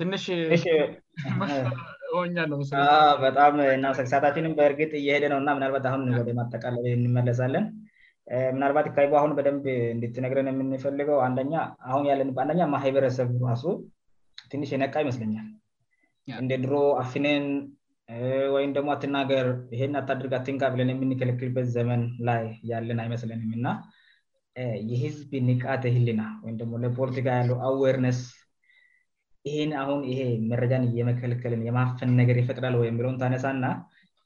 ትንሽ ኛ ነውምስበጣም እሰታችን በእርግጥ እየሄደ ነውእና ምልባትሁንወደ ማጠቃለ እንመለሳለን ምናልባት እካ ሁን በደብ እንድትነግረን የምንፈልገውሁን ያለንበአንደ ማህበረሰቡ ራሱ ትንሽ የነቃ ይመስለኛል እንደድሮ አፍንን ወይም ደሞ ናገር ይሄን አታድርግ ንካብለን የምንከለክልበት ዘመን ላይ ያለን አይመስለንም እና የህዝብ ንቃት ህልና ወይሞ ፖለቲካ ያለው አዋርነስ ይህን አሁን ይሄ መረጃን የመከልከልን የማፈን ነገር ይፈቅዳል የሚለው ታነሳና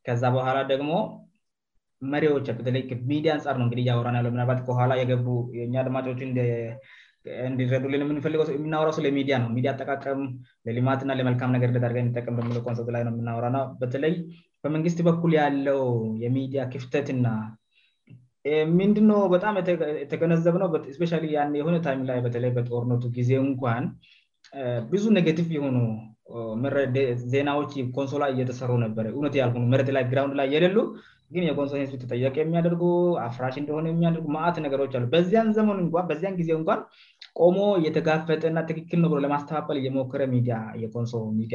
ከዛ በኋላ ደግሞ መሪዎችበለይሚዲያ እንጻር ነውእንግያራባኋላ የገቡ የኛ አድማች እንዲረዱ የምንፈልው የምናራ ሰውለሚዲያ ነውሚዲያ አጠቃቀም ለማትና ለመልካም ነገር ጠቀምንሰየናራበተለይ በመንግስት በኩል ያለው የሚዲያ ክፍተትና የምንድ በጣም የተገነዘብ ነውስ የሆነምላይበተይ በጦርነቱ ጊዜ እንኳን ብዙ ኔገቲቭ የሆኑ ዜናዎች ኮንሶላ እየተሰሩ ነበረ እነ ያልሆ ላይ ግራድ ላይ የደሉ ግን የኮንሶ ተጠቀ የሚያደርጉ አፍራሽ እንደሆ የሚያደጉማት ነገሮችአ በዚያን ዘመንበዚን ጊዜ እኳን ቆሞ የተጋፈጠና ትክክልነውብ ለማስተፋበል የሞክረ ሚዲሶ ሚዲ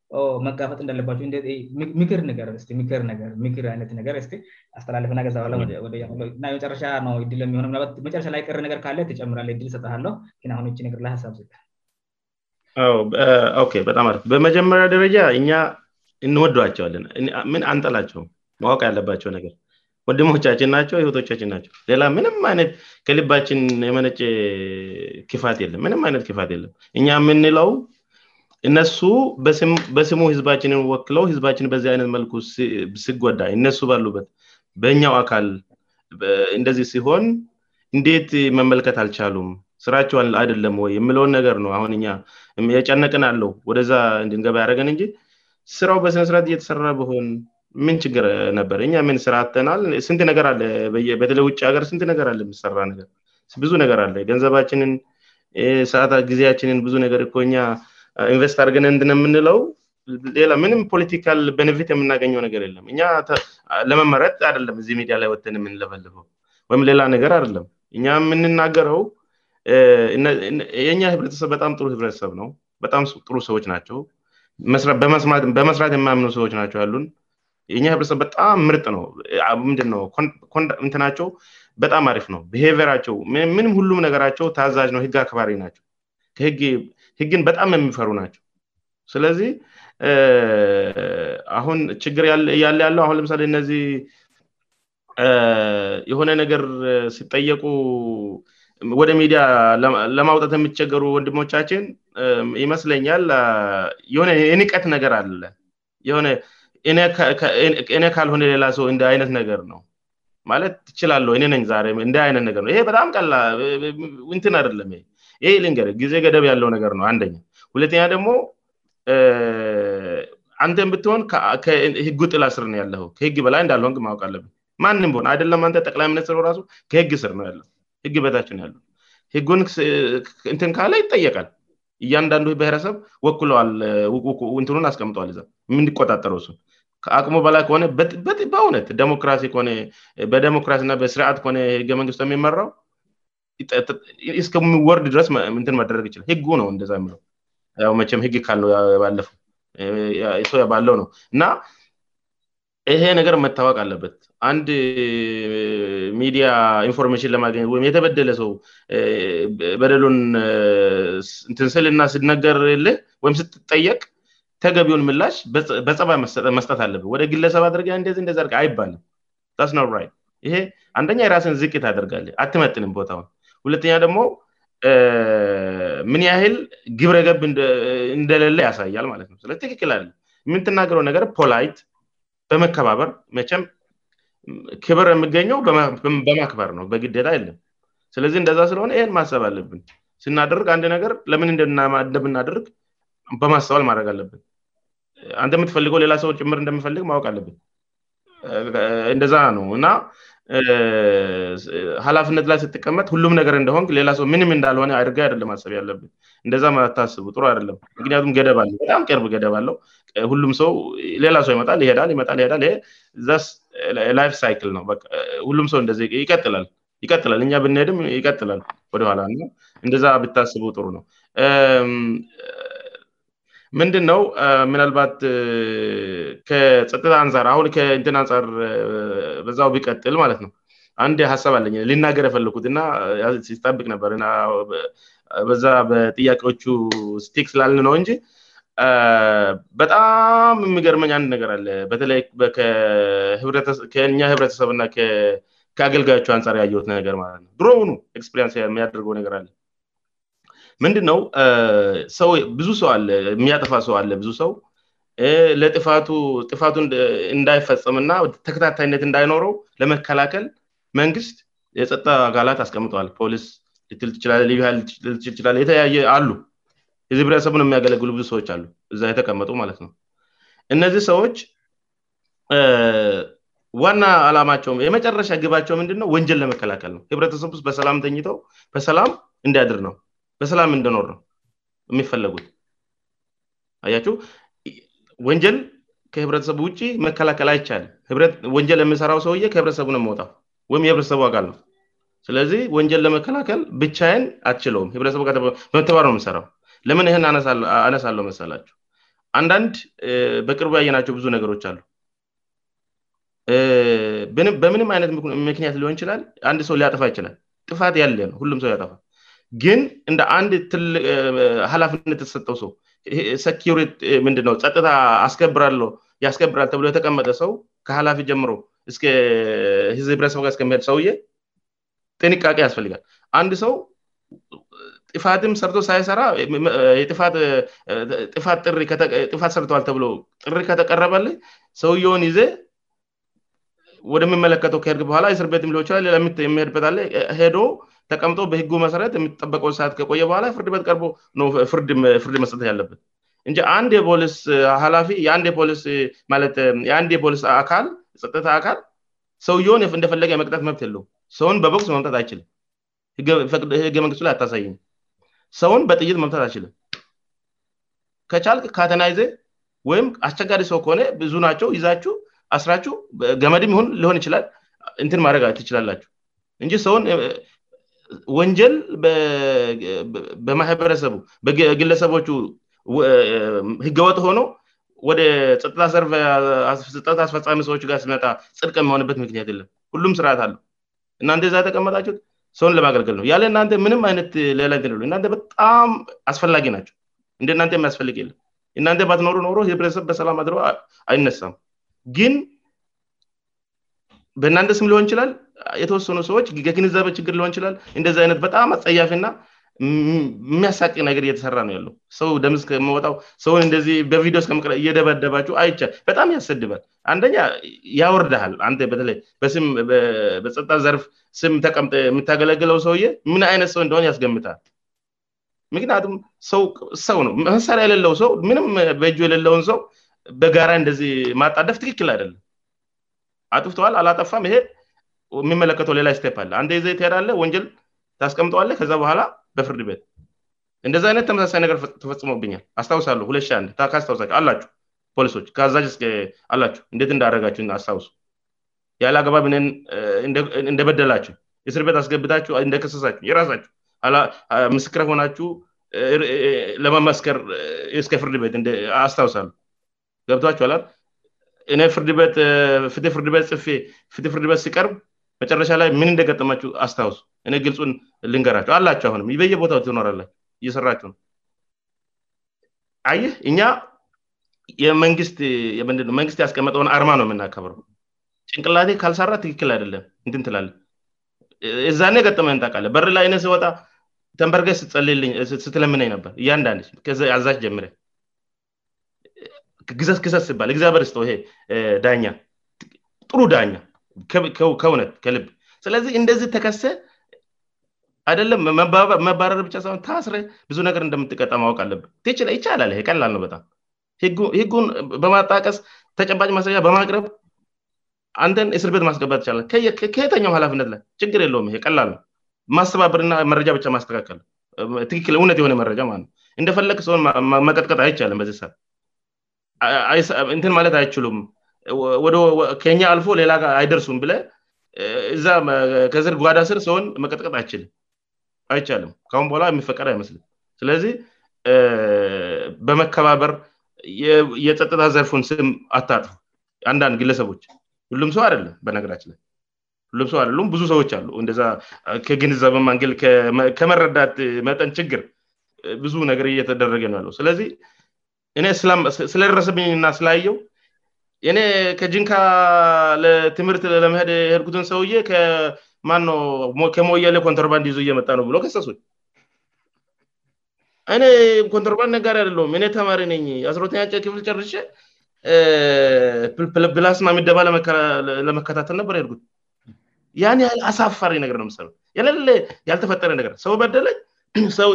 መጋፈጥ እንዳለባቸውምክር ነገርነነር አስተላልፍና ገዛላመጨረሻ ው ልሆ መረሻ ላይ ቅር ነገር ካለ ትጨምራለ ድል ሰጠለው ሁ ር ላይ ሳብ ልበጣም አ በመጀመሪያ ደረጃ እኛ እንወዷቸዋለን ምን አንጠላቸው ማወቅ ያለባቸው ነገር ወንድሞቻችን ናቸው ወቶቻችን ናቸው ሌላ ምንም አይነት ከልባችን የመነጭ ክፋት የለ ምንም አይነት ፋት የለም እኛ የምንለው እነሱ በስሙ ህዝባችንን ወክለው ህዝባችን በዚህ አይነት መልኩ ሲጎዳ እነሱ ባሉበት በኛው አካል እንደዚህ ሲሆን እንዴት መመልከት አልቻሉም ስራቸው አይደለም ወይ የምለውን ነገር ነው አሁን የጨነቅን አለው ወደዛ እንድንገባ ያደረገን እንጂ ስራው በስነስርት እየተሰራ በሆን ምን ችግር ነበር እኛ ምን ስርናል ስንት ነገር አለ በተለይ ውጭ ሀገር ስንት ነገር ለ የሚሰራነብዙ ነገር አለ ገንዘባችንን ሰአት ጊዜያችንን ብዙ ነገር ኛ ኢንቨስትአርገን ንድን የምንለው ላ ምንም ፖለቲካል ቤኔፊት የምናገኘው ነገር የለ እ ለመመረጥ አደለም ዚህ ሚዲያ ላይ ወን የንለፈልፈው ወይም ሌላ ነገር አደለም እ የምንናገረው የኛ ህብረተሰብ በጣም ጥሩ ህብረተሰብ ነው በጣም ጥሩ ሰዎች ናቸው በመስራት የማያምኑ ሰዎች ናቸው ያሉን እኛ ህብረተሰብ በጣም ምርጥ ነውምድነው ንትናቸው በጣም አሪፍ ነው ብሄቪራቸው ምንም ሁሉም ነገራቸው ታዛጅ ነው ህግ አከባሪ ናቸው ህግን በጣም የሚፈሩ ናቸው ስለዚህ አሁን ችግር ያለ ያለው አሁን ለምሳሌ እነዚህ የሆነ ነገር ሲጠየቁ ወደ ሚዲያ ለማውጣት የሚቸገሩ ወንድሞቻችን ይመስለኛል የሆነ የንቀት ነገር አለ ሆነ እኔ ካልሆነ ሌላ ሰው እንደ አይነት ነገር ነው ማለት ትችላለው እእንይነትነገር ነውይሄ በጣም ቀላ ንትን አደለምይ ይህ ገ ጊዜ ገደብ ያለው ነገር ነው አንደኛ ሁለተኛ ደግሞ አንተ ብትሆን ህጉ ጥላ ስር ነው ያለሁ ከህግ በላይ እንዳልሆንግማወቃለ ማንም ብሆ አይደለም አተ ጠቅላይ ሚኒስትሩ ራሱ ከህግ ስር ነው ህግ በታችን ያለ ህንእንትን ካለ ይጠየቃል እያንዳንዱ ብሔረሰብ ወኩለዋል ንትን አስቀምጠዋል ዛ የንዲቆጣጠረ ስን ከአቅሙ በላ ከሆነ በእውነት ደሞክራሲ ከሆ በደሞክራሲእና በስርዓት ከሆነ ህገመንግስቱ የሚመራው እስከሚወርድ ድረስ ንትን መደረግ ይችላል ህግ ነው እንደዛ ው ም ህግ ው ባለፉው ሰው የባለው ነው እና ይሄ ነገር መታወቅ አለበት አንድ ሚዲያ ኢንፎርሜሽን ለማገኘት ወይም የተበደለ ሰው በደሉን ስልና ስነገርልህ ወይም ስትጠየቅ ተገቢውን ምላሽ በጸባ መስጠት አለብ ወደ ግለሰብ አርገ እንደዚንደዘርጋ አይባልም ስ ይሄ አንደኛ የራስን ዝት አደርጋል አትመጥንም ቦታውን ሁለተኛ ደግሞ ምን ያህል ግብረገብ እንደሌለ ያሳያል ማለትነው ትክክል አም የምትናገረው ነገር ፖላይት በመከባበር መቸም ክብር የሚገኘው በማክበር ነው በግዴታ የለም ስለዚህ እንደዛ ስለሆነ ይህን ማሰብ አለብን ስናደርግ አንድ ነገር ለምን ንደምናደርግ በማሰባል ማድረግ አለብን አን የምትፈልገው ሌላ ሰው ጭምር እንደምፈልግ ማወቅ አለብን እንደዛ ነው እና ሀላፍነት ላይ ስትቀመጥ ሁሉም ነገር እንደሆን ሌላሰው ምንም እንዳልሆነ አድር ለማሰብያለብእንደ ታስቡ ጥሩ አደለም ምክንያቱም ገደብለበጣም ቅርብ ገደብአለው ሁም ሰው ሌላ ሰው ይመጣልይ ላይፍ ሳይክል ነው ሁሉም ሰው ደይቀጥላል እኛ ብንሄድም ይቀጥላል ወደኋላ እ እንደዛ ብታስቡ ጥሩ ነው ምንድንነው ምናልባት ከፀጥታ አንጻር አሁን ከንትን አንፃር በዛው ቢቀጥል ማለት ነው አንድ ሀሳብ አለኝ ሊናገር የፈልኩት እና ሲታብቅ ነበርበዛ በጥያቄዎቹ ስቲክ ስላል ነው እንጂ በጣም የሚገርመኝ አንድ ነገር አለ በተለይ ከኛ ህብረተሰብና ከአገልጋዮች አንጻር ያየት ነገር ማለት ነው ድሮውኑ ኤክስፕሪንስ የሚያደርገው ነገር አለ ምንድነው ሰውብዙ ሰው የሚያጥፋ ሰው አለ ብዙ ሰው ለጥፋቱ እንዳይፈጸምና ተከታታይነት እንዳይኖረው ለመከላከል መንግስት የጸጣ አጋላት አስቀምጠዋል ፖሊስ ሃ ችል ይችላል የተለያየ አሉ ይዚህ ህብረተሰቡን የሚያገለግሉ ብዙ ሰዎች አሉ እዛ የተቀመጡ ማለት ነው እነዚህ ሰዎች ዋና ዓላማቸው የመጨረሻ ግባቸው ምንድነው ወንጀል ለመከላከል ነው ህብረተሰቡስጥ በሰላም ተኝተው በሰላም እንዳያድር ነው በሰላም እንደኖር ነው የሚፈለጉት አያችው ወንጀል ከህብረተሰብ ውጭ መከላከል አይቻልም ወንጀል የሚሰራው ሰውየ ከህብረተሰቡን የመውጣ ወይም የህብረተሰቡ አቃል ነው ስለዚህ ወንጀል ለመከላከል ብቻይን አትችለውም ህብተሰቡበመተባሩራ ለምን ህን አነሳለው መሳላቸው አንዳንድ በቅርቡ ያየናቸው ብዙ ነገሮች አሉ በምንም አይነት ምክንያት ሊሆን ይችላል አንድ ሰው ሊያጠፋ ይችላል ጥፋት ያለው ሁሉም ሰው ያጠፋ ግን እንደ አንድ ሀላፊነት የተሰጠው ሰው ኪሪ ምንድነው ጸጥታ አስከብ ያስከብራል ብሎ የተቀመጠ ሰው ከላፊ ጀምሮ እብረሰ ስመሄድ ሰውየ ጥንቃቄ ያስፈልጋል አንድ ሰው ጥፋትም ሰርቶ ሳይሰራ ፋት ሰርተዋል ተብሎ ጥሪ ከተቀረበል ሰውየውን ጊዜ ወደሚመለከተው ከሄድግ በኋላ እስር ቤት ሊሆች የሄድበት ሄዶ ተቀምጦ በህጉ መሰረት የምጠበቀው ሰዓት ከቆየ በኋላ ፍርድ በትቀርፍርድ መስጠ ያለበት እ አንድ የፖሊስላፊየን ፖሊስጥታ አካል ሰውየውን እንደፈለገ መቅጠት መብት የለው ሰውን በበቅስ መምጣት አይችልም ህገመንግስቱ ላይ አታሳይ ሰውን በጥይት መምታት አችልም ከቻልቅ ካተናይዜ ወይም አስቸጋዲ ሰው ከሆነ ብዙ ናቸው ይዛችሁ አስራችሁ ገመድም ይሆን ሊሆን ይችላል እንትን ማድግ ትችላላችሁ እንጂ ሰውን ወንጀል በማህበረሰቡ ግለሰቦቹ ህገወጥ ሆኖ ወደ አስፈፃሚ ሰዎች ጋር ሲመጣ ጽድቅ የሚሆንበት ምክንያት የለ ሁሉም ስርዓት አሉ እናን ዛ የተቀመጣች ሰውን ለማገልገል ነው ያለ እናንተ ምንም አይነት ሌላንእናን በጣም አስፈላጊ ናቸው እንደናን የሚያስፈልግ የለም እናን ትኖሮኖሮ ብረተሰብ በሰላም አድረባ አይነሳም ግን በእናንተ ስም ሊሆን ይችላል የተወሰኑ ሰዎች የግንዛበ ችግር ሊሆን ይችላል እንደዚህ አይነት በጣም አፀያፍእና የሚያሳቂ ነገር እየተሰራ ነው ያለ ሰው ደምስመጣው ሰውን እንደዚህ በቪዲዮ እስከመ እየደበደባችው አይቻል በጣም ያሰድበል አንደ ያወርዳሃል አ በተለይ በጸጥታ ዘርፍ ስም ተቀምጠ የምታገለግለው ሰውዬ ምን አይነት ሰው እንደሆን ያስገምታል ምክንያቱም ሰው ሰው ነው መሳሪያ የሌለው ሰው ምንም በእጁ የሌለውን ሰው በጋራ እንደዚህ ማጣደፍ ትክክል አይደለም አጥፍተዋል አላጠፋም ይሄ የሚመለከተው ሌላ ስቴለ አንድ ጊዜ ተሄዳለ ወንጀል ታስቀምጠዋለ ከዚ በኋላ በፍርድ ቤት እንደዚህ አይነት ተመሳሳይ ነገር ተፈጽሞብኛል አስታውሳሉ ሁለስታሳሁ አላችሁ ፖሊሶ ከዛአላሁ እንት እንዳደረጋችሁአስታውሱ ያለ አገባብ ን እንደበደላችሁ ስር ቤት አስገብታችሁ እንደከሰሳችሁ የራሳችሁ ምስክር ሆናችሁ ለመመስከር እስከ ፍርድ ቤት አስታውሳሉ ገብቷችሁ አላት እ ፍርድትፍትህ ፍርድ ቤት ጽፌ ፍትህ ፍርድ ቤት ሲቀርብ መጨረሻ ላይ ምን እንደገጥማችሁ አስታውሱ እኔ ግልፁን ልንገራችሁ አላቸሁ አሁንም ይበየቦታው ትኖራላች እየሰራችሁ ነው አይህ እኛ የመንግትነመንግስት ያስቀምጠን አርማ ነው የምናከብረው ጭንቅላቴ ካልሰራ ትክክል አይደለም እንትንትላለን እዛኔ የገጥመንታቃለ በርላይነ ወጣ ተንበርገስ ስትለምነኝ ነበር እያንዳንች አዛሽ ጀምረ ግሰስ ይባለ ግዚብር ስ ይ ዳኛ ጥሩ ዳኛ ከእውነት ልብ ስለዚህ እንደዚህ ተከሰ አይደለም መባረር ብቻ ይሆን ታስረ ብዙነገር እንደምትቀጠ ማወቅ አለብ ይቻላለ ቀላልውበጣምህጉን በማጣቀስ ተጨባጭ ማስረጃበማቅረ አንተን እስር ቤት ማስገባት ይቻላል ከየተኛውም ሃላፍነት ላይ ችግር የለው ይሄ ቀላሉ ማስተባበርና መረጃ ብ ማስተካከል ትክክል እውነት የሆነ መረጃ ው እንደፈለግ ሰን መቀጥቀጥ አይቻልም በዚህ ሰዓት እንትን ማለት አይችሉም ወደከኛ አልፎ ሌላ አይደርሱም ብለ እዛ ከዝር ጓዳ ስር ሰሆን መቀጥቀጥ አይችልም አይቻልም ሁን በኋላ የሚፈቀድ አይመስልም ስለዚህ በመከባበር የጸጥታ ዘርፎን ስም አታጥፉ አንዳንድ ግለሰቦች ሁሉም ሰው አደለ በነገራችን ላ ሁሉም ሰው አለም ብዙ ሰዎች አሉ እንደዛ ከግንዘብ አንግል ከመረዳት መጠን ችግር ብዙ ነገር እየተደረገ ነው ያለው ስለዚህ እኔ ስለደረሰብኝ ና ስላየው እኔ ከጅንካ ለትምህርት ለመሄድ ህልትን ሰውዬ ማን ከሞያሌ ኮንትራባንድ ይዞ እየመጣ ነው ብሎ ከሳሱች አይኔ ኮንትርባንድ ነጋሪ አደለውም እኔ ተማሪ ነኝ አስሮተኛ ጨ ክፍል ጨርሽ ፕላስማ ሚደባ ለመከታተል ነበር ርጉት ያን ህ አሳፋሪ ነገር ነው ት ያልተፈጠረ ነገር ሰው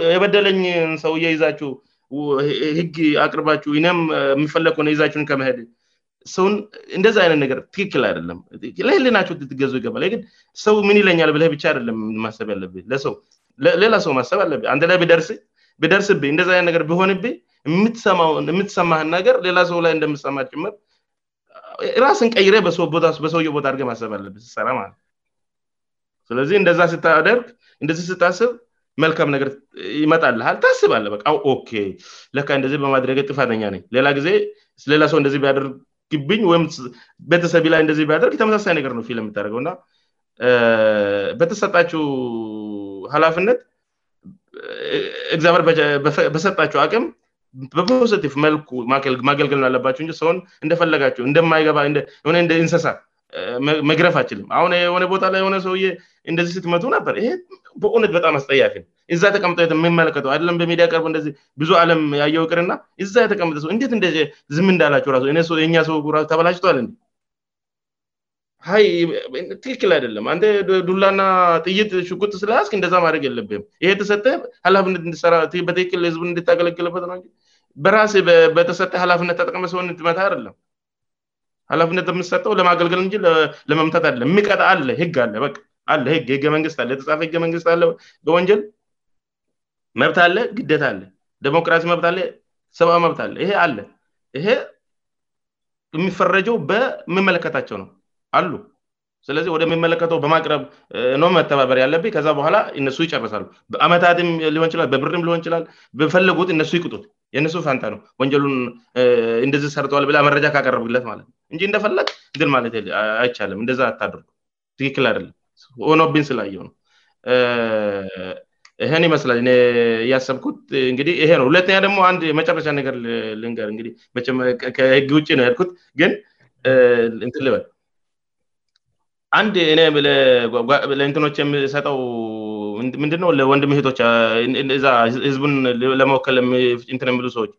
ደየበደለኝ ሰው የይዛችው ህግ አቅርባችሁ ይም የሚፈለግ ሆነ ይዛችን ከመሄድ ሰውን እንደዚ አይነት ነገር ትክክል አይደለም ለልናቸው ትገዙ ይገባ ግ ሰው ምን ይለኛል ብላ ብቻ አደለም ማሰብ ያለ ለሰው ሌላ ሰው ማሰብ አለ አንድ ላይ ብደርስ እንደ ይነትነገር ብሆንቤ ምትሰማንየምትሰማህን ነገር ሌላ ሰው ላይ እንደምሰማ ጭምር ራስን ቀይሬ በሰውየ ቦታ አድገ ማሰብ አለበት ይሰራማለት ስለዚህ እንደዛ ስታደርግ እንደዚህ ስታስብ መልካም ነገር ይመጣልል ታስብ አለ በቃኬ ለካ እንደዚህ በማድረገ ጥፋተኛ ነ ሌላ ጊዜ ሌላ ሰው እንደዚህያደርግብኝ ወይም ቤተሰቢ ላይ እንደዚህ ያደርግ የተመሳሳይ ነገር ነው ፊል የምታደርገውእና በተሰጣችው ሃላፍነት ግዚመር በሰጣቸው አቅም በፖቲፍ መልኩ ማገልግልንው አለባቸሁ እን ሰውን እንደፈለጋቸው እንደማይገባ ሆነ እንደእንሰሳ መግረፍ አችልም አሁን የሆነ ቦታ ላይ ሆነ ሰው እንደዚህ ስት መ በርይነትበጣምስጠዛ ተቀምጠየመለከተውአይለም በሚዲ ቀርእዚህ ብዙ አለም አየውቅርና ዛ የተቀምጠሰው ንትዝ እዳላቸ ሰውተበላጭዋል ትክክል አይደለም አን ዱላና ጥይት ሽጥ ስለያስ እንደዛማድግ የለብም ይ ተሰ ላፍ ል ንድታገለግልበት ነው በራሴ በተሰጠ ሃላፍነት ተጠቅመሰሆ ትመታ አደለም ላፍነት የምሰጠው ለማገልግል እን ለመምት አይደለ ሚቀአግገመንግተገመግትበንጀ መብትአለ ግ አ ሞክራሲ ብት ብመብት አይ አ ይሄ የሚፈረጀው በሚመለከታቸው ነው አሉ ስለዚህ ወደሚመለከተው በማቅረብ ነ መተባበር ያለብ ከዛ በኋላ እነሱ ይጨርሳሉበመትሊላብሊንይችላልፈትእነሱ ይጡት የንሱፋንታ ነ ወንጀሉን እንደዚ ሰርጠዋል ላመረጃ ካቀረብግለት ማለትነ እንጂ እንደፈለቅ ል ማለት አይቻለም እንደዛ አድርጉ ትክክልል ኖቢንስላ የነው ይሄን ይመስላል እያሰብኩት እንግዲህ ይሄ ሁለተኛ ደግሞ አንድ መጨረሻ ነገርልገርግህግ ውጭ ነው ርት ግን እንት በል አንድ እ ለእንትኖች የሚሰጠው ምንድነው ወንድ ምሄቶችዛ ህዝቡን ለመወከል ንትን የሚሉ ሰዎች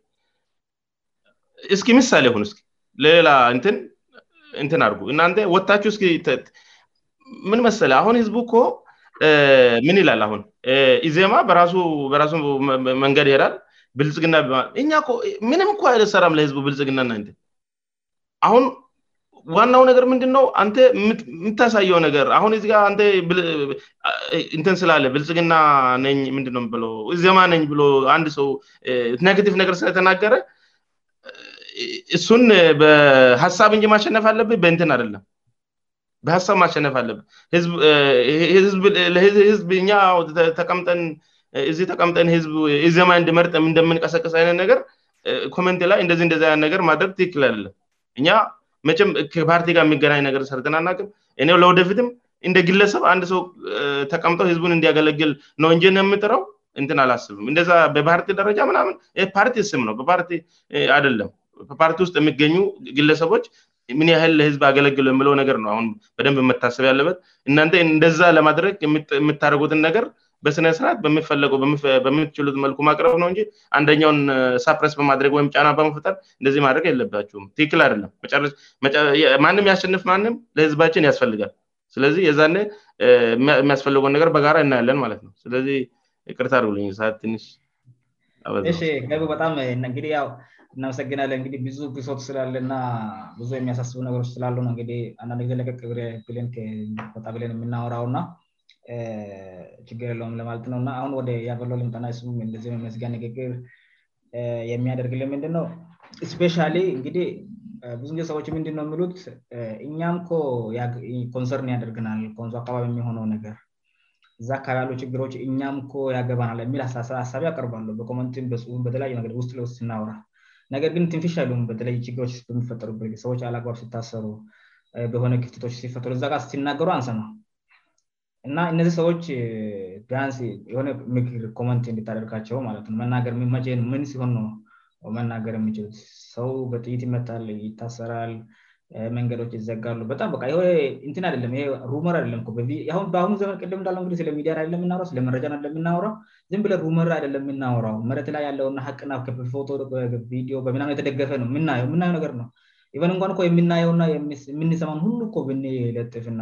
እስኪ ምሳሌ ሁን እስኪ ለሌላ ንትን አርጉ እናን ወታችሁ እስ ምን መሰለ አሁን ህዝቡ ኮ ምን ይላል አሁን ኢዜማ በራሱ መንገድ ይሄዳል ብልጽግና እኛ ምንም እኳ የደሰራም ለህዝቡ ብልጽግናና ንትን ዋናው ነገር ምንድነው አን ምታሳየው ነገር አሁን እዚ እንተን ስላለ ብልጽግና ነኝ ምንድነው እዜማ ነኝ ብ አንድ ሰው ነገቲቭ ነገር ስለተናገረ እሱን በሀሳብ እን ማሸነፍ አለብ በንትን አደለም በሀሳብ ማሸነፍ አለብህዝብ እጠእዚ ተቀምጠን ህዝብ እዜማ እንድመርጠ እንደምንቀሰቀስ አይነ ነገር ኮመን ላይ እንደዚ እንደነ ነገር ማድረግ ትክል ለም መችም ከፓርቲ ጋር የሚገናኝ ነገር ስርትን አናቅም እኔ ለወደፊትም እንደ ግለሰብ አንድ ሰው ተቀምጠው ህዝቡን እንዲያገለግል ነው እንጅን የምጥረው እንትን አላስብም እንደዛ በፓርቲ ደረጃ ምናምን ይ ፓርቲ ስም ነው በፓርቲ አይደለም በፓርቲ ውስጥ የሚገኙ ግለሰቦች ምን ያህል ለህዝብ አገለግል የምለው ነገር ነው አሁን በደንብ መታሰብ ያለበት እናንተ እንደዛ ለማድረግ የምታደረጉትን ነገር በስነስርዓት በሚፈለበምትችሉት መልኩ ማቅረብ ነው እንጂ አንደኛውን ሳፕረስ በማድረግ ወይም ጫና በመፈጠር እንደዚህ ማድረግ ያለባችሁም ትክል አደለምማንም ያሸንፍ ማንም ለህዝባችን ያስፈልጋል ስለዚህ የዛኔ የሚያስፈልገውን ነገር በጋራ እናያለን ማለት ነው ስለዚህ ቅርታ አርጉት ይበጣምእናመሰግናለንብዙ ብሶት ስላለና ብ የሚያሳስቡ ነሮች ስላነየሚናራ Eh, ችግር የለውም ለማለት ነውእና አሁን ወደ ያበለው ልምጠና ዚህ መጊ ንግግር eh, የሚያደርግል ምንድነው ስፔሻ እንግዲህ eh, ብዙ ሰዎች የምንድው የሚሉት እኛም ኮ ኮንሰርን ያደርግናል አካባቢ የሚሆነው ነገር እዛ አካባቢ ያሉ ችግሮች እኛም ኮ ያገባናየሳቢ ያቀርባሉ በተለዩ ናራነርግን ትንሻተለሚፈጠሩሰዎ አባር ሲታሰሩ በሆነ ክፍትቶች ሲፈጥሩእ ሲናገሩ አን ነው እና እነዚህ ሰዎች ቢያንስ ሆነ ምግር ኮመንት እንድታደርጋቸው ማትናገቼው ምን ሲሆን ው መናገር ምችሉት ሰው በጥይት ይመል ይታሰራል መንገዶች ይዘጋሉ በጣምን አይደለምመር አይለአሁኑ ዘመን ቅም እዳለስለሚዲያናለመጃናራ ብለ መር አይደለም የናራው መት ላይ ያለውና ቅፎዲ የተደገፈ ውናየውናየ ነገር ነው ንኳየምናየውና የምንሰማ ሁ ብ ለጥፍና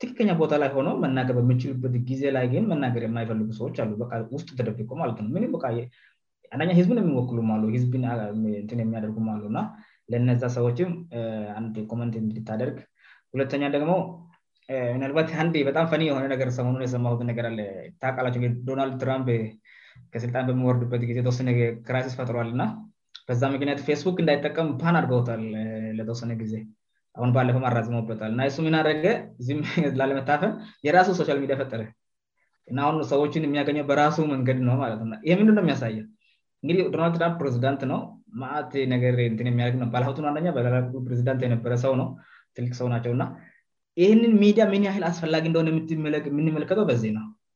ክከኛ ቦታ ላይ ሆነ መናገር በምችሉበት ጊዜ ላይ ግን መናገር የማይፈልጉ ሰች ተደቀማነአን ዝብን የሚክሉ አ የሚያደርጉ ለነዛ ሰዎችም እንድታደርግ ሁለተኛ ደግሞ ባበጣም የነ ማርቃቸው ዶናልድ ትራምፕ ልጣን በሚወርዱበት ጊዜ ተወነ ራይሲስ ፈጥሯልና በዛ ምክንያት ፌስቡክ እንዳይጠቀም ን አድገታል ለተወሰነ ጊዜ አሁን ባለፈ አራዝመበታል እና ሱ ምንደገ ላለመታፈን የራሱ ሶሻል ሚዲያ ፈጠረ ሁ ሰዎችን የሚያገኘው በራሱ መንገድ ነው ይህ ምን የሚያሳየ እግህ ዶናልድ ትራምፕ ፕሬዚዳንት ነው ነርየሚያደ ፕዚዳ ነበረሰው ነውቅሰው ናቸውእና ይህንን ሚዲያ ምን ያህል አስፈላጊ እንደ የምንመለከተው በዚህ ነው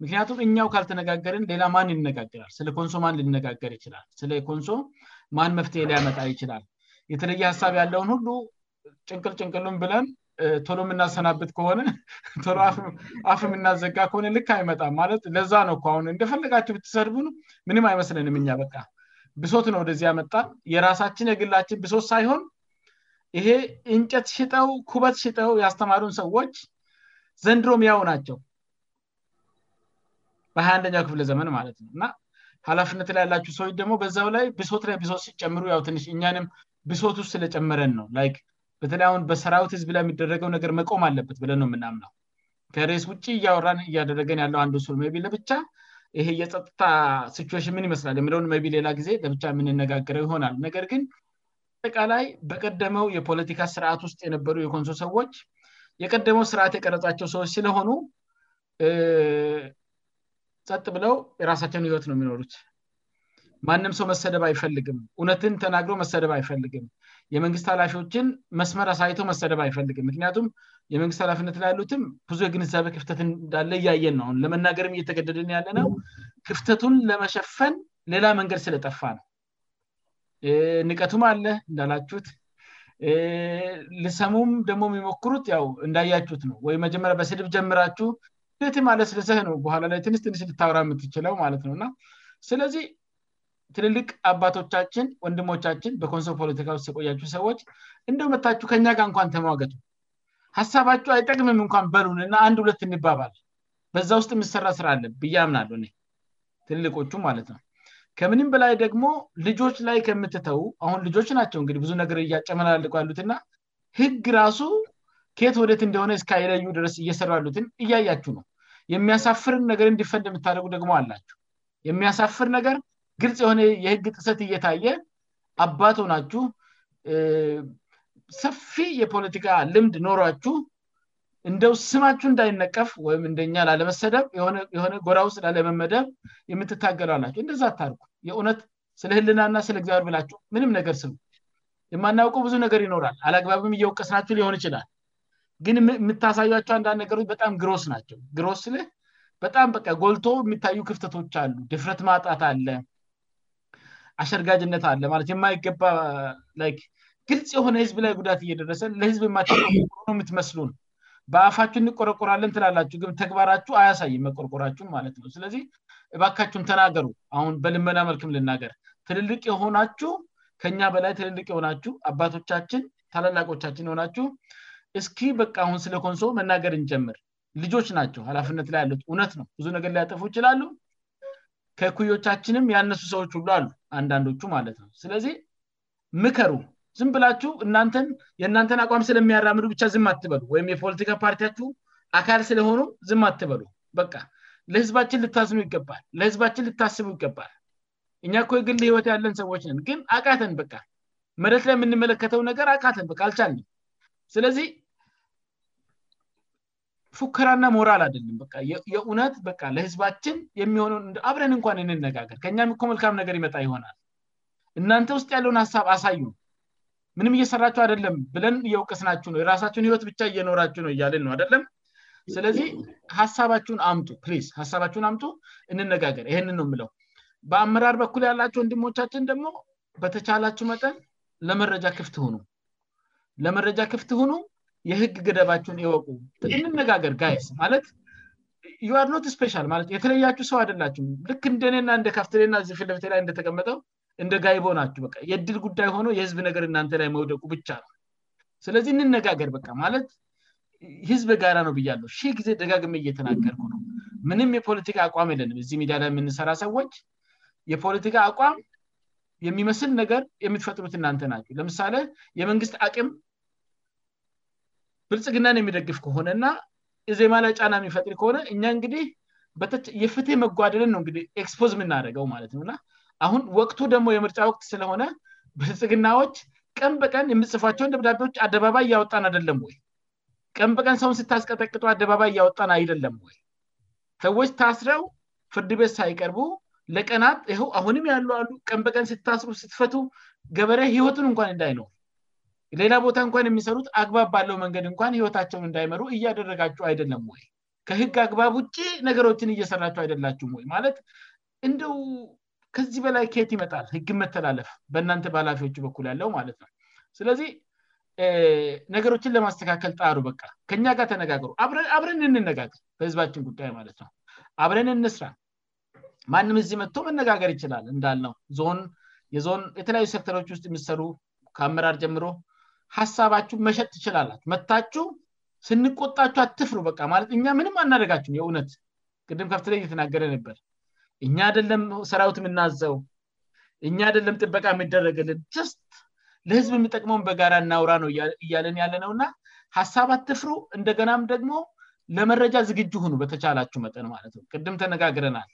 ምክንያቱም እኛው ካልተነጋገርን ሌላ ማን ንነጋግራል ስለ ኮንሶ ማን ልነጋገር ይችላልስለ ኮንሶ ማን መፍትሄ ሊያመጣ ይችላል የተለየ ሀሳብ ያለውን ሁሉ ጭንቅል ጭንቅልን ብለን ቶሎ የምናሰናብት ከሆነ ቶሎ አፍ የምናዘጋ ከሆነ ልክ አይመጣም ማለት ለዛ ነው ሁ እንደፈለጋቸው ብትሰርቡ ምንም አይመስለንም እኛ በቃ ብሶት ነው ወደዚህ ያመጣም የራሳችን የግላችን ብሶት ሳይሆን ይሄ እንጨት ሽጠው ኩበት ሽጠው ያስተማሩን ሰዎች ዘንድሮም ያው ናቸው በሀያ አንደኛው ክፍለ ዘመን ማለት ነው እና ሀላፍነት ላይያላቸው ሰዎች ደግሞ በዛ ላይ ብሶት ላይ ብሶት ሲጨምሩ ያውትንሽ እኛንም ብሶቱ ስለጨመረን ነው በተለይ አሁን በሰራዊት ህዝብ ላይ የሚደረገው ነገር መቆም አለበት ብለን ነው የምናምናው ከሬስ ውጭ እያወራን እያደረገን ያለው አንዱ ሱ መቢ ለብቻ ይሄ የጸጥታ ሲትዌሽን ምን ይመስላል የሚለ መቢ ሌላ ጊዜ ለብቻ የምንነጋገረው ይሆናል ነገር ግን አጠቃላይ በቀደመው የፖለቲካ ስርዓት ውስጥ የነበሩ የኮንሶ ሰዎች የቀደመው ስርዓት የቀረጻቸው ሰዎች ስለሆኑ ጸጥ ብለው የራሳቸውን ህይወት ነው የሚኖሩት ማንም ሰው መሰደብ አይፈልግም እውነትን ተናግሮ መሰደብ አይፈልግም የመንግስት ኃላፊዎችን መስመር አሳይቶው መሰደብ አይፈልግም ምክንያቱም የመንግስት ኃላፊነት ላይያሉትም ብዙ የግንዛቤ ክፍተት እንዳለ እያየን ነውን ለመናገርም እየተገደደን ያለ ነው ክፍተቱን ለመሸፈን ሌላ መንገድ ስለጠፋ ነው ንቀቱም አለ እንዳላችት ልሰሙም ደግሞ የሚሞክሩት ው እንዳያችት ነው ወይም መጀመሪያ በስድብ ጀምራችሁ ት ማለት ስለዘህ ነው በኋላ ላይ ትንስ ትንስ ልታብራ የምትችለው ማለት ነውና ስለዚህ ትልልቅ አባቶቻችን ወንድሞቻችን በኮንሶ ፖለቲካ ውስጥ የቆያችሁ ሰዎች እንደመታችሁ ከእኛጋር እንኳን ተሟገቱ ሀሳባቸሁ አይጠቅምም እንኳን በሉንና አንድ ሁለት እንባባል በዛ ውስጥ የምሰራ ስራ አለን ብያምናሉ ትልልቆቹ ማለት ነው ከምንም በላይ ደግሞ ልጆች ላይ ከምትተዉ አሁን ልጆች ናቸው እግዲህብዙ ነገር እያጨመላ ልያሉትና ህግ ራሱ ኬት ወደት እንደሆነ እስ ለዩ ድረስ እየሰራሉትን እያያችው ነው የሚያሳፍር ነገር እንዲፈ ንደምታደርጉደግሞ አላ ግልጽ የሆነ የህግ ጥሰት እየታየ አባቶ ናችሁ ሰፊ የፖለቲካ ልምድ ኖሯችሁ እንደው ስማችሁ እንዳይነቀፍ ወይም እንደኛ ላለመሰደብ የሆነ ጎዳ ውስጥ ላለመመደብ የምትታገሉ ላቸሁ እንደዛ ታርኩ የእውነት ስለ ህልናእና ስለ እግዚአር ብላችሁ ምንም ነገር ስ የማናውቀው ብዙ ነገር ይኖራል አላግባብ እየወቀስ ናችሁ ሊሆን ይችላል ግን የምታሳቸው አንዳንድ ነገሮች በጣም ግሮስ ናቸው ግሮስ ህ በጣም በ ጎልቶ የሚታዩ ክፍተቶች አሉ ድፍረት ማጣት አለ አሸርጋጅነት አለ ማለት የማይገባ ላይ ግልጽ የሆነ ህዝብ ላይ ጉዳት እየደረሰን ለህዝብማተ ኖትመስሉን በአፋችሁ እንቆረቆራለን ትላላችሁ ግን ተግባራችሁ አያሳይ መቆርቆራችሁ ማለት ነው ስለዚህ ባካችሁን ተናገሩ አሁን በልመና መልክም ልናገር ትልልቅ የሆናችሁ ከኛ በላይ ትልልቅ የሆናችሁ አባቶቻችን ታላላቆቻችን የሆናችሁ እስኪ በ አሁን ስለ ኮንሶ መናገርንጀምር ልጆች ናቸው ላፍነት ላይ ያሉት እውነት ነው ብዙ ነገር ሊያጠፉ ይችላሉ ከኩዮቻችንም ያነሱ ሰዎች ሁሉ አሉ አንዳንዶቹ ማለት ነው ስለዚህ ምከሩ ዝም ብላችው እተን የእናንተን አቋም ስለሚያራምዱ ብቻ ዝም አትበሉ ወይም የፖለቲካ ፓርቲያችሁ አካል ስለሆኑ ዝም አትበሉ በቃ ለህዝባችን ልታዝኑ ይገባል ለህዝባችን ልታስቡ ይገባል እኛ ኮ የግል ህይወት ያለን ሰዎች ነን ግን አቃተን በቃ መለት ላይ የምንመለከተው ነገር አቃተን በ አልቻልንን ስለዚህ ፉከራና ሞራል አደለም በ የእውነት በ ለህዝባችን የሚሆነው አብረን እንኳን እንነጋገር ከእኛ ኮመልካም ነገር ይመጣ ይሆናል እናንተ ውስጥ ያለውን ሀሳብ አሳዩ ምንም እየሰራቸው አደለም ብለን እየውቀስናችሁ ነ የራሳችሁን ህይወት ብቻ እየኖራችሁ ነው እያለን ነ አደለም ስለዚህ ሀሳባችሁን አምጡ ፕ ሀሳባችሁን አምጡ እንነጋገር ይህንን ነው ምለው በአመራር በኩል ያላቸሁ ወንድሞቻችን ደግሞ በተቻላችሁ መጠን ለመረጃ ክፍት ሁኑ ለመረጃ ክፍት ሁኑ የህግ ገደባችሁን የወቁ እንነጋገር ጋይስ ማለት የአድ ኖት ስፔሻል ማለት የተለያችሁ ሰው አደላችሁ ልክ እንደኔና እንደካፍትና ፍለፍ ላይ እንደተቀመጠው እንደ ጋይቦ ናቸሁ በ የድል ጉዳይ ሆነ የህዝብ ነገር እናንተ ላይ መውደቁ ብቻ ነው ስለዚህ እንነጋገር በ ማለት ህዝብ ጋራ ነው ብያለው ህ ጊዜ ደጋግሜ እየተናገርኩ ነው ምንም የፖለቲካ አቋም የለን እዚህ ሚዲ ላይ የምንሰራ ሰዎች የፖለቲካ አቋም የሚመስል ነገር የምትፈጥሩት እናንተ ናቸው ለምሳሌ የመንግስት አቅም ብልጽግናን የሚደግፍ ከሆነእና እዜማ ላ ጫና የሚፈጥር ከሆነ እኛ እንግዲህ የፍትህ መጓደልን ነው ክስፖዝ የምናደገው ማለት ነውና አሁን ወቅቱ ደግሞ የምርጫ ወቅት ስለሆነ ብልፅግናዎች ቀንበቀን የምጽፏቸውን ደብዳቤዎች አደባባይ እያወጣን አይደለም ወይ ቀንበቀን ሰውን ስታስቀጠቅጡ አደባባይ እያወጣን አይደለም ወይ ሰዎች ታስረው ፍርድ ቤት ሳይቀርቡ ለቀናት ይህው አሁንም ያሉ አሉ ቀንበቀን ስታስሩ ስትፈቱ ገበረ ህይወቱን እንኳን እንዳይኖር ሌላ ቦታ እንኳን የሚሰሩት አግባብ ባለው መንገድ እንኳን ህይወታቸውን እንዳይመሩ እያደረጋቸው አይደለም ወይ ከህግ አግባብ ውጭ ነገሮችን እየሰራቸው አይደላችሁም ወይ ማለት እንደው ከዚህ በላይ ኬት ይመጣል ህግ መተላለፍ በእና በላፊዎ በኩ ያለው ማለት ነው ስለዚህ ነገሮችን ለማስተካከል ጣሩ በቃ ከእኛ ጋር ተነጋገሩ አብረን እንነጋገር በህዝባችን ጉዳይ ማለት ነው አብረን እንስራ ማንም እዚህ መጥቶ መነጋገር ይችላል እንዳል ነው ዞን የዞን የተለያዩ ሰርተሎች ውስጥ የሚሰሩ ከአመራር ጀምሮ ሀሳባችሁ መሸጥ ትችላላችሁ መታችሁ ስንቆጣችሁ አትፍሩ በ ማለት እኛ ምንም አናደጋችሁ የእውነት ቅድም ከብት ላይ እየተናገረ ነበር እኛ አደለም ሰራዊት የምናዘው እኛ አደለም ጥበቃ የሚደረግልን ችስት ለህዝብ የሚጠቅመ በጋራ እናውራ ነው እያለን ያለ ነውእና ሀሳብ አትፍሩ እንደገናም ደግሞ ለመረጃ ዝግጅ ሁኑ በተቻላችሁ መጠን ማለት ነው ቅድም ተነጋግረናል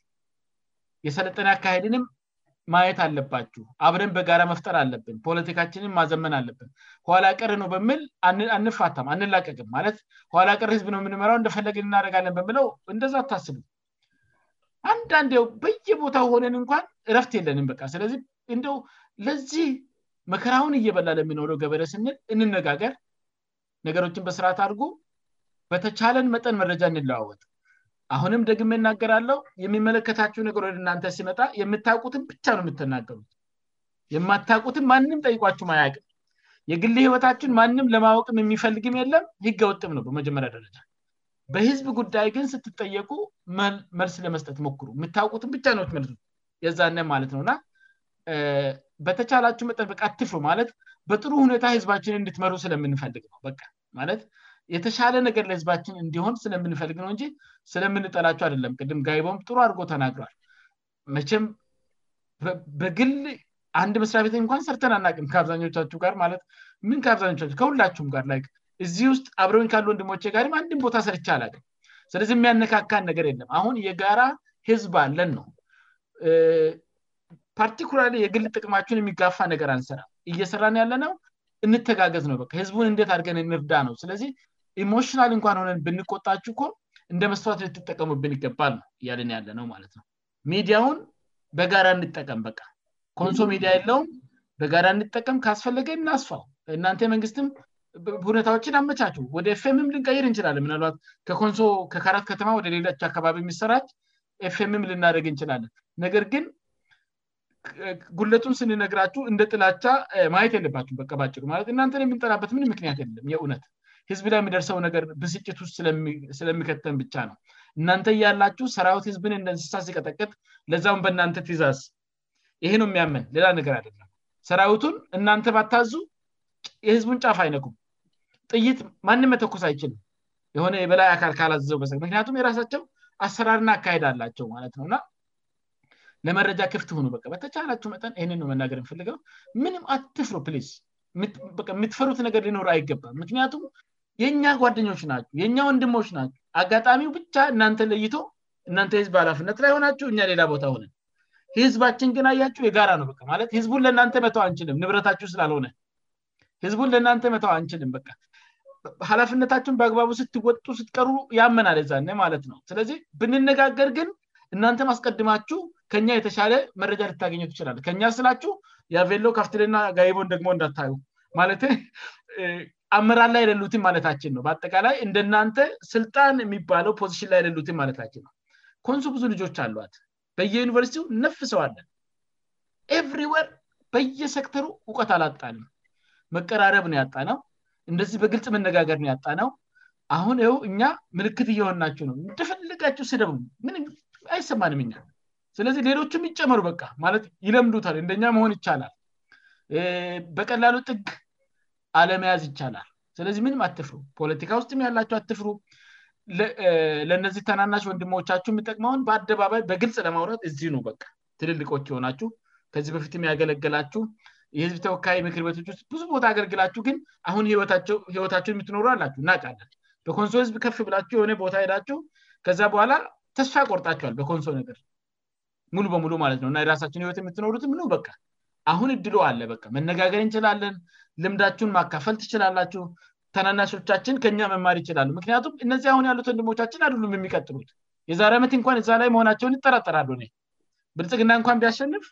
የሰለጠነ አካሄድንም ማየት አለባችሁ አብረን በጋራ መፍጠር አለብን ፖለቲካችንም ማዘመን አለብን ኋላ ቅር ነው በምል አንፋታም አንላቀቅም ማለት ኋላ ቅር ህዝብ ነው የምንመራው እንደፈለግ እናደጋለን በለው እንደዛ ታስቡ አንዳንድ ው በየቦታ ሆነን እንኳን ረፍት የለንም በ ስለዚህ እንደ ለዚህ መከራውን እየበላ ለምኖረው ገበረ ስንል እንነጋገር ነገሮችን በስርዓት አርጎ በተቻለን መጠን መረጃ እንለዋወት አሁንም ደግመ ናገራለው የሚመለከታቸው ነገር ወደናንተ ሲመጣ የምታውቁትም ብቻ ነው የምትናገሩት የማታውቁትም ማንም ጠይቋቸሁ አያቅም የግል ህይወታችን ማንም ለማወቅም የሚፈልግም የለም ህገ ወጥም ነው በመጀመሪያ ደረጃ በህዝብ ጉዳይ ግን ስትጠየቁ መልስ ለመስጠት ሞክሩ የምታውቁትም ብቻ ነች መልሱ የዛነ ማለት ነውእና በተቻላችሁ መጠን በቃ አትፍ ማለት በጥሩ ሁኔታ ህዝባችንን እንድትመሩ ስለምንፈልግ ነው በ ማለት የተሻለ ነገር ለህዝባችን እንዲሆን ስለምንፈልግ ነው እንጂ ስለምንጠላቸው አደለም ቅድም ጋይቦም ጥሩ አድርጎ ተናግሯል መቸም በግል አንድ መስሪያ ቤትኝ እንኳን ሰርተን አናቅም ከአብዛኞቻሁ ጋርማለምን ከአብዛቻቸሁ ከሁላችሁም ጋርእዚህ ውስጥ አብረ ካሉ ወንድሞቼ ጋ አንድም ቦታ ሰርቻ አላ ስለዚህ የሚያነካካን ነገር የለም አሁን የጋራ ህዝብ አለን ነው ፓርቲኩላር ላይ የግል ጥቅማቸሁን የሚጋፋ ነገር አንሰራ እየሰራን ያለነው እንተጋገዝ ነው ህዝቡን እንት አድርገን ንርዳ ነው ስለዚህ ኢሞሽናል እንኳን ሆነን ብንቆጣችሁ ኮ እንደ መስዋት ልትጠቀሙብን ይገባል እያልን ያለ ነው ማለት ነው ሚዲያውን በጋራ እንጠቀም በቃ ኮንሶ ሚዲያ የለውም በጋራ እንጠቀም ካስፈለገ እናስፋው እናንተ መንግስትም ሁነታዎችን አመቻችው ወደ ፍም ልንቀይር እንችላለን ምልባት ከኮንሶ ከከራት ከተማ ወደ ሌላች አካባቢ የሚሰራች ኤፍም ልናደረግ እንችላለን ነገር ግን ጉለቱን ስንነግራችሁ እንደ ጥላቻ ማየት የለባቸሁ በ ጭማእናንተ የምንጠናበትምን ምክንያት ለም የእነት ህዝብ ላይ የምደርሰው ነገር ብስጭት ስ ስለሚከተን ብቻ ነው እናንተ ያላችሁ ሰራዊት ህዝብን እንደእንስሳ ሲቀጠቅጥ ለዛ በእናንተ ትዛዝ ይህው የሚያመን ሌላ ነገር አደ ሰራዊቱን እናንተ ባታዙ የህዝቡን ጫፍ አይነኩም ጥይት ማንም መተኮስ አይችልም የሆነ የበላይ አካልውምክንያቱም የራሳቸው አሰራርና አካሄዳላቸው ማት ነውና ለመረጃ ክፍት ሆኑበተቻላሁጠንንገርምንም አትፍሮ ፕስ የምትፈሩት ነገር ሊኖሩ አይገባምክያቱም የእኛ ጓደኞች ናችሁ የእኛ ወንድሞች ናችሁ አጋጣሚው ብቻ እናንተ ለይቶ እናንተ የህዝብ ሃላፍነት ላይ ሆናችሁ እኛ ሌላ ቦታ ሆነ የህዝባችን ግን አያችሁ የጋራ ነውማህዝቡን ለእናንተ መው አንችልምንብረታሁ ስላልሆነ ህዝቡን ለእናን መ አንችልም በ ሀላፍነታችን በአግባቡ ስትወጡ ስትቀሩ ያመናለ ዛነ ማለት ነው ስለዚህ ብንነጋገር ግን እናንተ ማስቀድማችሁ ከእኛ የተሻለ መረጃ ልታገኙ ትችላል ከእኛ ስላችሁ የሎ ካፍትልና ጋይቦንደግሞ እንዳታዩማለት አምራ ላይ ያሌሉትን ማለታችን ነው በአጠቃላይ እንደናንተ ስልጣን የሚባለው ፖዚሽን ላይ ያሉትን ማለታችን ነው ኮንሱ ብዙ ልጆች አሏት በየዩኒቨርሲቲው ነፍ ሰውአለን ኤብሪወር በየሴክተሩ እውቀት አላጣንም መቀራረብ ነው ያጣ ነው እንደዚህ በግልጽ መነጋገር ነው ያጣ ነው አሁን ው እኛ ምልክት እየሆንናቸው ነው እንደፈለጋቸው ስደብም ምን አይሰማንም እኛ ስለዚህ ሌሎቹ የሚጨመሩ በቃ ማለት ይለምዱታ እንደኛ መሆን ይቻላል በቀላሉ ጥግ አለመያዝ ይቻላል ስለዚህ ምንም አትፍሩ ፖለቲካ ውስጥ ያላቸሁ አትፍሩ ለነዚህ ተናናሽ ወንድሞቻችሁ የሚጠቅመውን በአደባባይ በግልጽ ለማውራት እህ በ ትልልቆች ሆናችሁ ከዚህ በፊት ሚያገለገላችሁ የህዝብ ተወካይ ምክር ቤቶች ውስጥ ብዙ ቦታ አገልግላችሁ ግን አሁን ይወታቸው የምትኖሩ አላሁቃ በኮንሶ ህዝብ ከፍ ብላችሁ የሆነ ቦታ ሄዳችሁ ከዚ በኋላ ተስፋ ቆርጣችዋል በኮንሶ ነገር ሙሉ በሙሉ ማለት ነው እና የራሳቸውን ይወት የምትኖሩትም በ አሁን እድሎ አለ በ መነጋገር እንችላለን ልምዳችሁን ማካፈል ትችላላችሁ ተናናሾቻችን ከኛ መማር ይችላሉ ምክንያቱም እነዚህ አሁን ያሉት ወንድሞቻችን አልሉም የሚቀጥሉት የዛሬ ዓመት እንኳን እዛ ላይ መሆናቸውን ይጠራጠራሉ ነ ብልጽግና እንኳን ቢያሸንፍ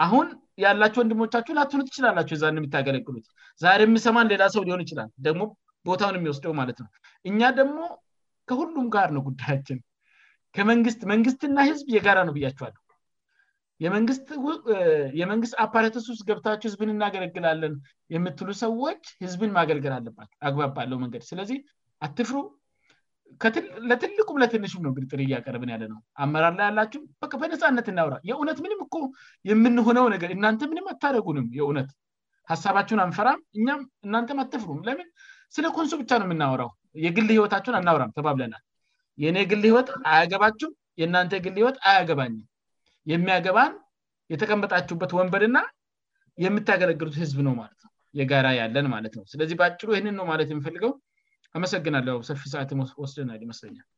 አሁን ያላቸሁ ወንድሞቻችሁን አትነ ትችላላቸሁ የዛ የሚታገለግሉት ዛሬ የምሰማን ሌላ ሰው ሊሆን ይችላል ደግሞ ቦታውን የሚወስደው ማለት ነው እኛ ደግሞ ከሁሉም ጋር ነው ጉዳያችን ከመንግስት መንግስትና ህዝብ የጋራ ነው ብያቸዋሉ የመንግስት አፓረተስ ውስጥ ገብታችሁ ህዝብን እናገለግላለን የምትሉ ሰዎች ህዝብን ማገልገል አለባት አግባብ ባለው መንገድ ስለዚህ አትፍሩ ለትልቁም ለትንሽም ነው እግ ጥር እያቀርብን ያለነው አመራር ላይ ያላችሁ በነፃነት እናውራ የእውነት ምንም እ የምንሆነው ነገር እናንተ ም አታረጉንም የእውነት ሀሳባችሁን አንፈራም እም እናንተም አትፍሩም ለምን ስለ ኮንሶ ብቻ ነው የምናወራው የግል ህይወታቸሁን አናውራም ተባብለናል የእኔ የግል ህይወት አያገባች የእናንተ ግል ህይወት አያገባኝ የሚያገባን የተቀመጣችሁበት ወንበድ ና የምታገለግሉት ህዝብ ነው ማለትነው የጋራ ያለን ማለት ነው ስለዚህ በአጭሉ ይህንን ነው ማለ የሚፈልገው አመሰግናለ ሰፊ ሰትወስደንአይመስለኛል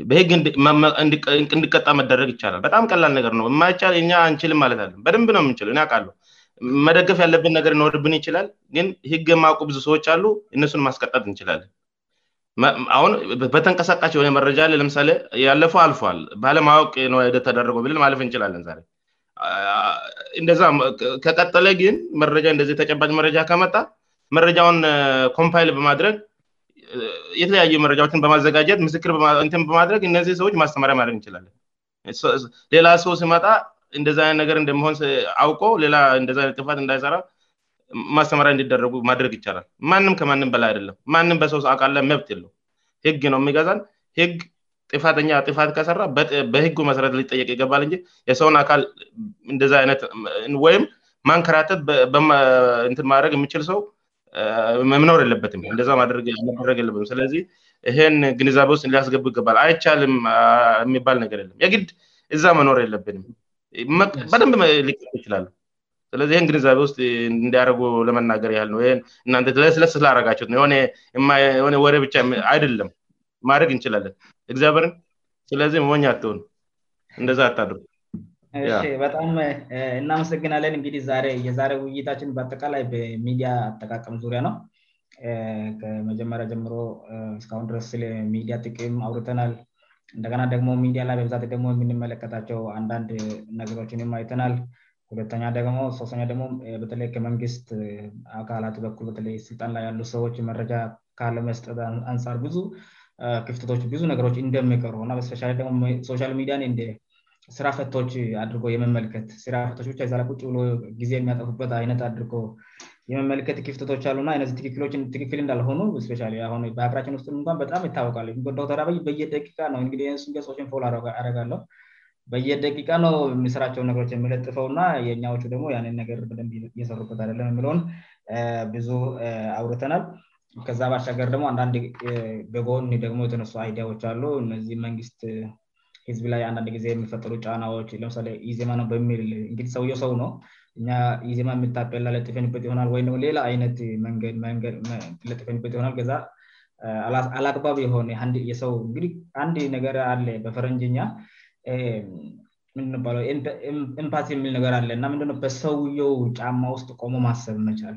በህግ እንዲቀጣ መደረግ ይቻላል በጣም ቀላል ነገር ነው የይል እንችልም ማለትለ በደንብ ነው ምንች ቃሉ መደገፍ ያለብን ነገር ይኖርብን ይችላል ግን ህግ የማውቁ ብዙ ሰዎች አሉ እነሱን ማስቀጣት እንችላልንአሁንበተንቀሳቃሽ የሆነ መረጃ ያለ ለምሳሌ ያለፈው አልፏል ባለማወቅ ነደ ተደረጎ ብልማለ እንችላለ እንደ ከቀጠለ ግን መረጃንደዚ ተጨባጅ መረጃ ከመጣ መረጃውን ኮምፓይል በማድረግ የተለያዩ መረጃዎችን በማዘጋጀት ምስክር ትም በማድረግ እነዚህ ሰዎች ማስተማሪያ ማድረግ እንችላለን ሌላ ሰው ሲመጣ እንደዚ አይነት ነገር እንደመሆን አውቆ ሌላ እንደዚይነት ጥፋት እንዳይሰራ ማስተማሪያ እንዲደረጉ ማድረግ ይቻላል ንም ከን በላይ አይደለን በሰው አካል ላይ መብት የለው ህግ ነው የሚገዛን ህግ ጥፋተኛ ጥፋት ከሰራ በህጉ መሰረት ሊጠየቅ ይገባል እ የሰውን አካል እንደዚአይነት ወይም ማንከራተት እንትል ማድረግ የምችል ሰው ምኖር የለበትም እንደዛ መደረግ የለበትም ስለዚህ ይህን ግንዛቤ ውስጥ ሊያስገቡ ይገባል አይቻልም የሚባል ነገር የለም የግድ እዛ መኖር የለብንም በደንብ ሊ ይችላሉ ስለዚህ ይህን ግንዛቤ ውስጥ እንዳያደርጉ ለመናገር ያል ነው እና ስለስላረጋቸት ነውየሆ ወሬ ብቻ አይደለም ማድረግ እንችላለን እግዚአበርም ስለዚህ ወኝ አትሆን እንደዛ አታደር ይ በጣም እናመስግናለን እንግዲህ የዛሬ ውይይታችን በአጠቃላይ በሚዲያ አጠቃቀም ዙሪያ ነው ከመጀመሪያ ጀምሮ እስሁን ድረስሚዲያ ጥቅም አውርተናል እንደገና ደግሞ ሚዲያ ላይ በብዛ ደሞ የምንመለከታቸው አንዳንድ ነገሮችንም አይተናል ሁለተኛ ደግሞ ስተኛ ደግሞ በተለይ ከመንግስት አካላት በኩበተለይ ስልጣን ላይ ያሉ ሰዎች መረጃ ካለመስጠት አንፃር ብዙ ክፍተቶች ብዙ ነገሮች እንደምቀሩእስሻላሞሶሻል ሚዲያ ስራፈቶች አድርጎ የመመልከት ስራፈቶች ዛላቁጭብሎ ጊዜ የሚያጠፉበት አይነት አድርጎ የመመለከት ክፍተቶች አሉእና ዚህ ትክክል እንዳልሆኑ በሀገራችን ጥ በጣም ይታወቃለዶክተር አበይ በየደቂቃ ነውገሶችን ያረጋለው በየደቂቃ ነው ሚስራቸው ነገሮች የሚለጥፈውእና የኛዎቹ ደሞ ንን ነገር በ እየሰሩበት አደለም የሚለውን ብዙ አውርተናል ከዛ በሻገር ደግሞ አንዳንድ በጎን ደሞ የተነሱ አይዲያዎች አሉ እነዚህ መንግስት ህዝቢ ላይ አንዳንድ ጊዜ የሚፈጠሩ ጫናዎች ለምሳሌ ዜማ ነው በሚል እ ሰውየው ሰው ነው እ ዜማ የሚታላ ለጥፈኝበት ሆ ወይ ሌላ አይነት ለጥፈኝበት ሆል ገዛ አላአግባብ የሆነ ሰውእህ አንድ ነገር አለ በፈረንጅኛ ንድው ኤምፓስ የሚል ነገር አለእና ንድ በሰውየው ጫማ ውስጥ ቆሞ ማሰብ መቻል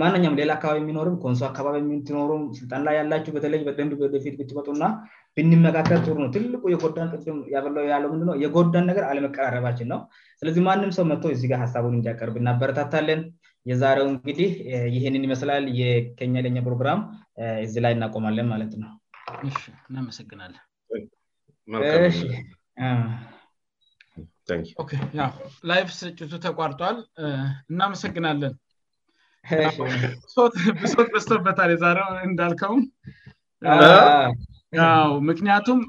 ማኛው ሌላ አካባቢ የሚኖርም ኮንሶ አካባቢ ትኖሩም ስልጣን ላይያላችበተለይበደን በደፊት ትበጡና ብንመካከል ነው ትል የጎዳን ቅም ያለውንድ የጎዳን ነገ አለመቀራረባችን ነው ስለዚህ ማንም ሰውመጥ እ ሀሳቡ እንዲያቀርብናበረታታለን የዛሬውእንግዲህ ይህንን ይመስላል የለኛ ፕሮግራም እዚ ላይ እናቆማለን ማለት ነው እናመሰግናለን ላይቭ ስርጭቱ ተቋርጧል እናመሰግናለንብሶት በስቶ በታ ዛረው እንዳልከውም ምክንያቱም